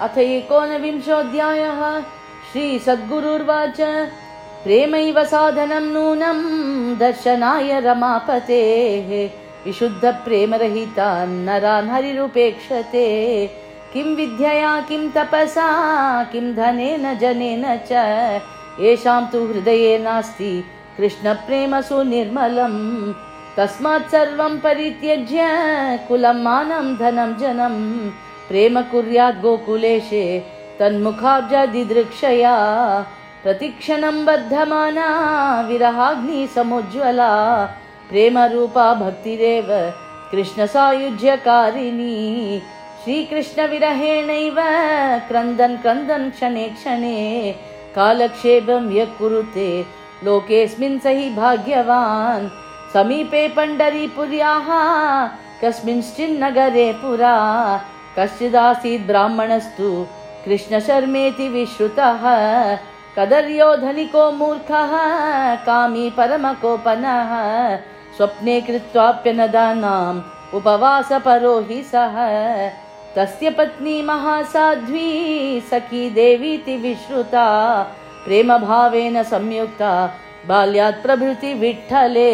अथ एकोनविंशोऽध्यायः श्रीसद्गुरुर्वाच। प्रेमैव साधनं नूनं दर्शनाय रमापतेः। विशुद्धप्रेमरहितान् नरान् हरिरुपेक्षते। किं विद्यया किं तपसा किं धनेन जनेन च। येषां तु हृदये नास्ति कृष्णप्रेमसु निर्मलम् तस्मात् सर्वं परित्यज्य कुलं मानं धनं जनं प्रेम कुर्यात् गोकुलेशे तन्मुखाब्जदिदृक्षया प्रतिक्षणं बद्धमाना विरहाग्नि समुज्ज्वला प्रेमरूपा भक्तिरेव कृष्णसायुज्यकारिणी श्रीकृष्णविरहेणैव क्रन्दन् क्रन्दन् क्षणे क्षणे कालक्षेपं यः कुरुते लोकेऽस्मिन् स हि भाग्यवान् समीपे पण्डरीपुर्याः कस्मिंश्चिन्नगरे पुरा कश्चिदासीत् ब्राह्मणस्तु कृष्णशर्मेति विश्रुतः कदर्यो धनिको मूर्खः कामी परमकोपनः स्वप्ने कृत्वाप्यनदानाम् उपवासपरो हि सः। तस्य पत्नी महासाध्वी सखी देवीति विश्रुता प्रेमभावेन संयुक्ता बाल्यात् प्रभृति विठ्ठले।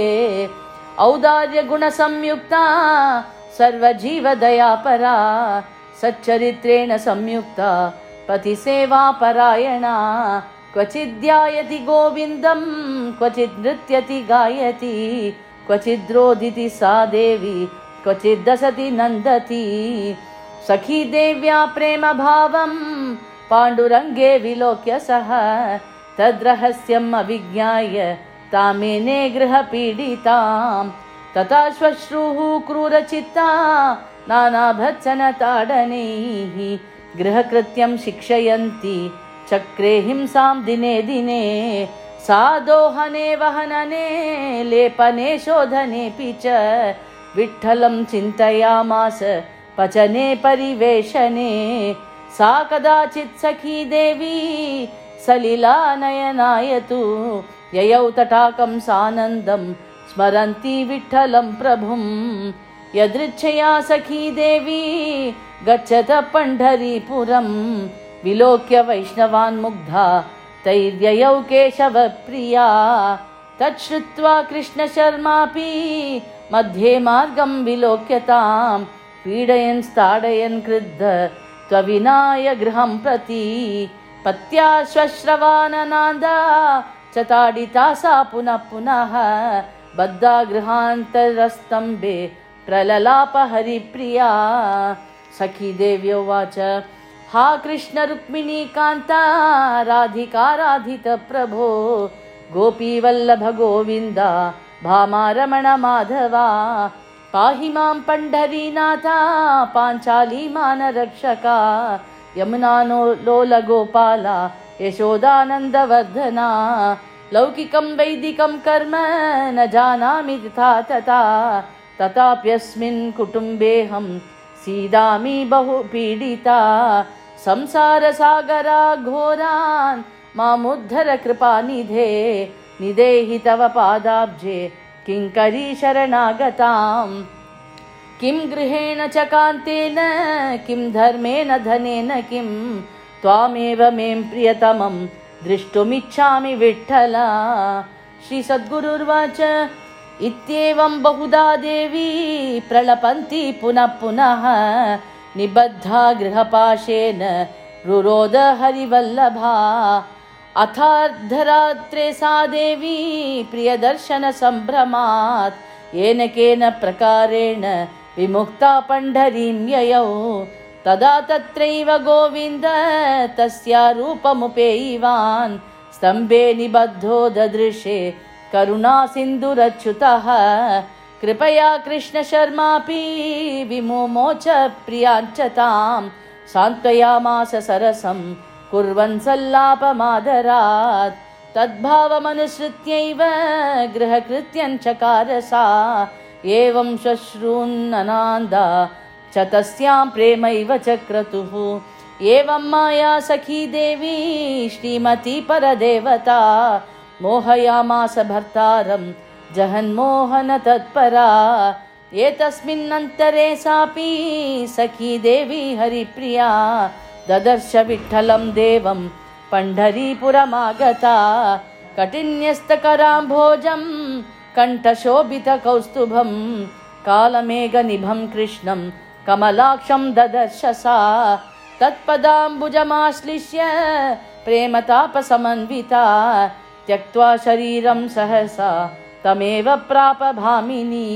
औदार्यगुणसंयुक्ता सर्वजीवदयापरा सच्चरित्रेण संयुक्ता पतिसेवापरायणा। क्वचिद्ध्यायति गोविन्दं क्वचित् नृत्यति गायति क्वचिद्रोदिति सा देवी क्वचिद्दसति नन्दति। सखी देव्या प्रेमभावं पाण्डुरङ्गे विलोक्य सः तद्रहस्यम् अविज्ञाय तामेने गृहपीडिताम्। तथा श्वश्रुः क्रूरचित्ता नानाभत्सनताडनैः गृहकृत्यं शिक्षयन्ति चक्रे हिंसां दिने दिने सा दोहने वहनने लेपने शोधनेऽपि च विठ्ठलं चिन्तयामास पचने परिवेशने सा कदाचित् सखी देवी सलिलानयनाय तु ययौ तटाकं सानन्दं स्मरन्ति विठ्ठलं प्रभुम् यदृच्छया सखी देवी गच्छत पण्ढरीपुरं विलोक्य वैष्णवान् मुग्धा तैर्ययौ केशवप्रिया। तच्छ्रुत्वा कृष्णशर्मापि मध्ये मार्गं विलोक्यतां पीडयन् स्थाडयन् क्रुद्ध त्वविनाय गृहं प्रति। पत्या श्वश्रवाननादा च ताडिता सा पुनः पुनः। बद्धा गृहान्तरस्तम्भे प्रललाप हरिप्रिया सखी देव्योवाच हा कृष्णरुक्मिणी कान्ता राधिकाराधितप्रभो गोपीवल्लभ गोविन्द भामारमण माधवा पाहि मां पण्ढरीनाथा पाञ्चाली मानरक्षका यमुना नो लोलगोपाला यशोदानन्दवर्धना लौकिकं वैदिकं कर्म न जानामि तथा तथा तथाप्यस्मिन् कुटुम्बेऽहं सीदामि बहु पीडिता। संसारसागरा घोरान् मामुद्धर कृपानिधे निदेहि तव पादाब्जे किङ्करी शरणागताम्। किं गृहेण च कान्तेन किं धर्मेण धनेन किं त्वामेव मे प्रियतमं द्रष्टुमिच्छामि विठ्ठला। श्रीसद्गुरुर्वाच इत्येवं बहुधा देवी प्रलपन्ति पुनः पुनः निबद्धा गृहपाशेन रुरोद हरिवल्लभा। अथार्धरात्रे सा देवी प्रियदर्शनसम्भ्रमात् येन केन प्रकारेण विमुक्ता पण्ढरीं ययौ। तदा तत्रैव गोविन्द तस्या रूपमुपेयिवान्। स्तम्भे निबद्धो ददृशे करुणासिन्धुरच्युतः। कृपया कृष्णशर्मापि विमुमोच प्रियाञ्च तां सान्त्वयामास सरसं कुर्वन् सल्लापमादरात्। तद्भावमनुसृत्यैव गृहकृत्यञ्चकार सा एवं श्वश्रून्ननान्दा च तस्यां प्रेमैव च क्रतुः एवं माया सखी देवी श्रीमती परदेवता मोहयामास भर्तारं जहन्मोहन तत्परा एतस्मिन्नन्तरे सापि सखी देवी हरिप्रिया ददर्श विठ्ठलं देवं पण्ढरीपुरमागता कठिन्यस्तकराम्भोजं कण्ठशोभितकौस्तुभं कालमेघनिभं कृष्णं कमलाक्षं ददर्श सा तत्पदाम्बुजमाश्लिष्य प्रेमतापसमन्विता त्यक्त्वा शरीरं सहसा तमेव प्राप भामिनी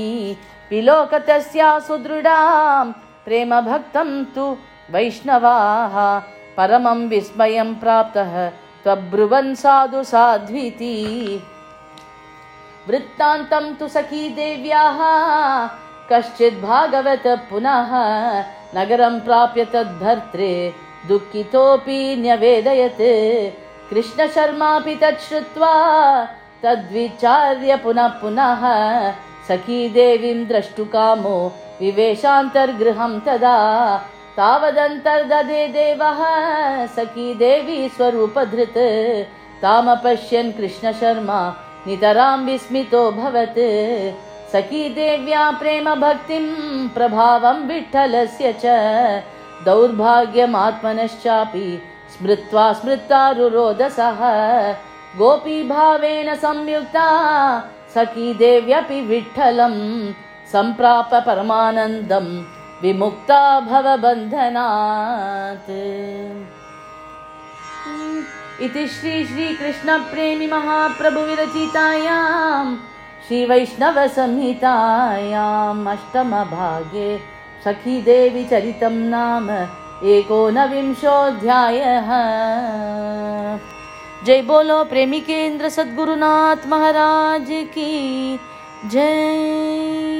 विलोकतस्या सुदृढां प्रेमभक्तं तु वैष्णवाः। परमं विस्मयं प्राप्तः त्वब्रुवन् साधु साध्विति। वृत्तान्तं तु सखी देव्याः कश्चिद् भागवत पुनः नगरं प्राप्य तद्भर्त्रे दुःखितोऽपि न्यवेदयत् कृष्णशर्मापि तत् श्रुत्वा तद्विचार्य पुनः पुनः सखी देवीं द्रष्टुकामो विवेशान्तर्गृहं तदा तावदन्तर्दधे देवः सखी देवी स्वरूपधृत् तामपश्यन् कृष्णशर्मा नितरां विस्मितोऽभवत् सखी देव्या प्रेम भक्तिं प्रभावं विठ्ठलस्य च दौर्भाग्यमात्मनश्चापि स्मृत्वा स्मृत्तारुरोदसः। गोपीभावेन संयुक्ता सखी देव्यपि विठ्ठलं सम्प्राप परमानन्दं विमुक्ता भवबन्धनात्। इति श्री श्रीकृष्णप्रेमि महाप्रभुविरचितायां श्रीवैष्णवसंहितायाम् अष्टमभागे सखीदेवी चरितं नाम एकोनविंशोऽध्यायः। जय बोलो प्रेमी केन्द्र सद्गुरुनाथ महाराज की जय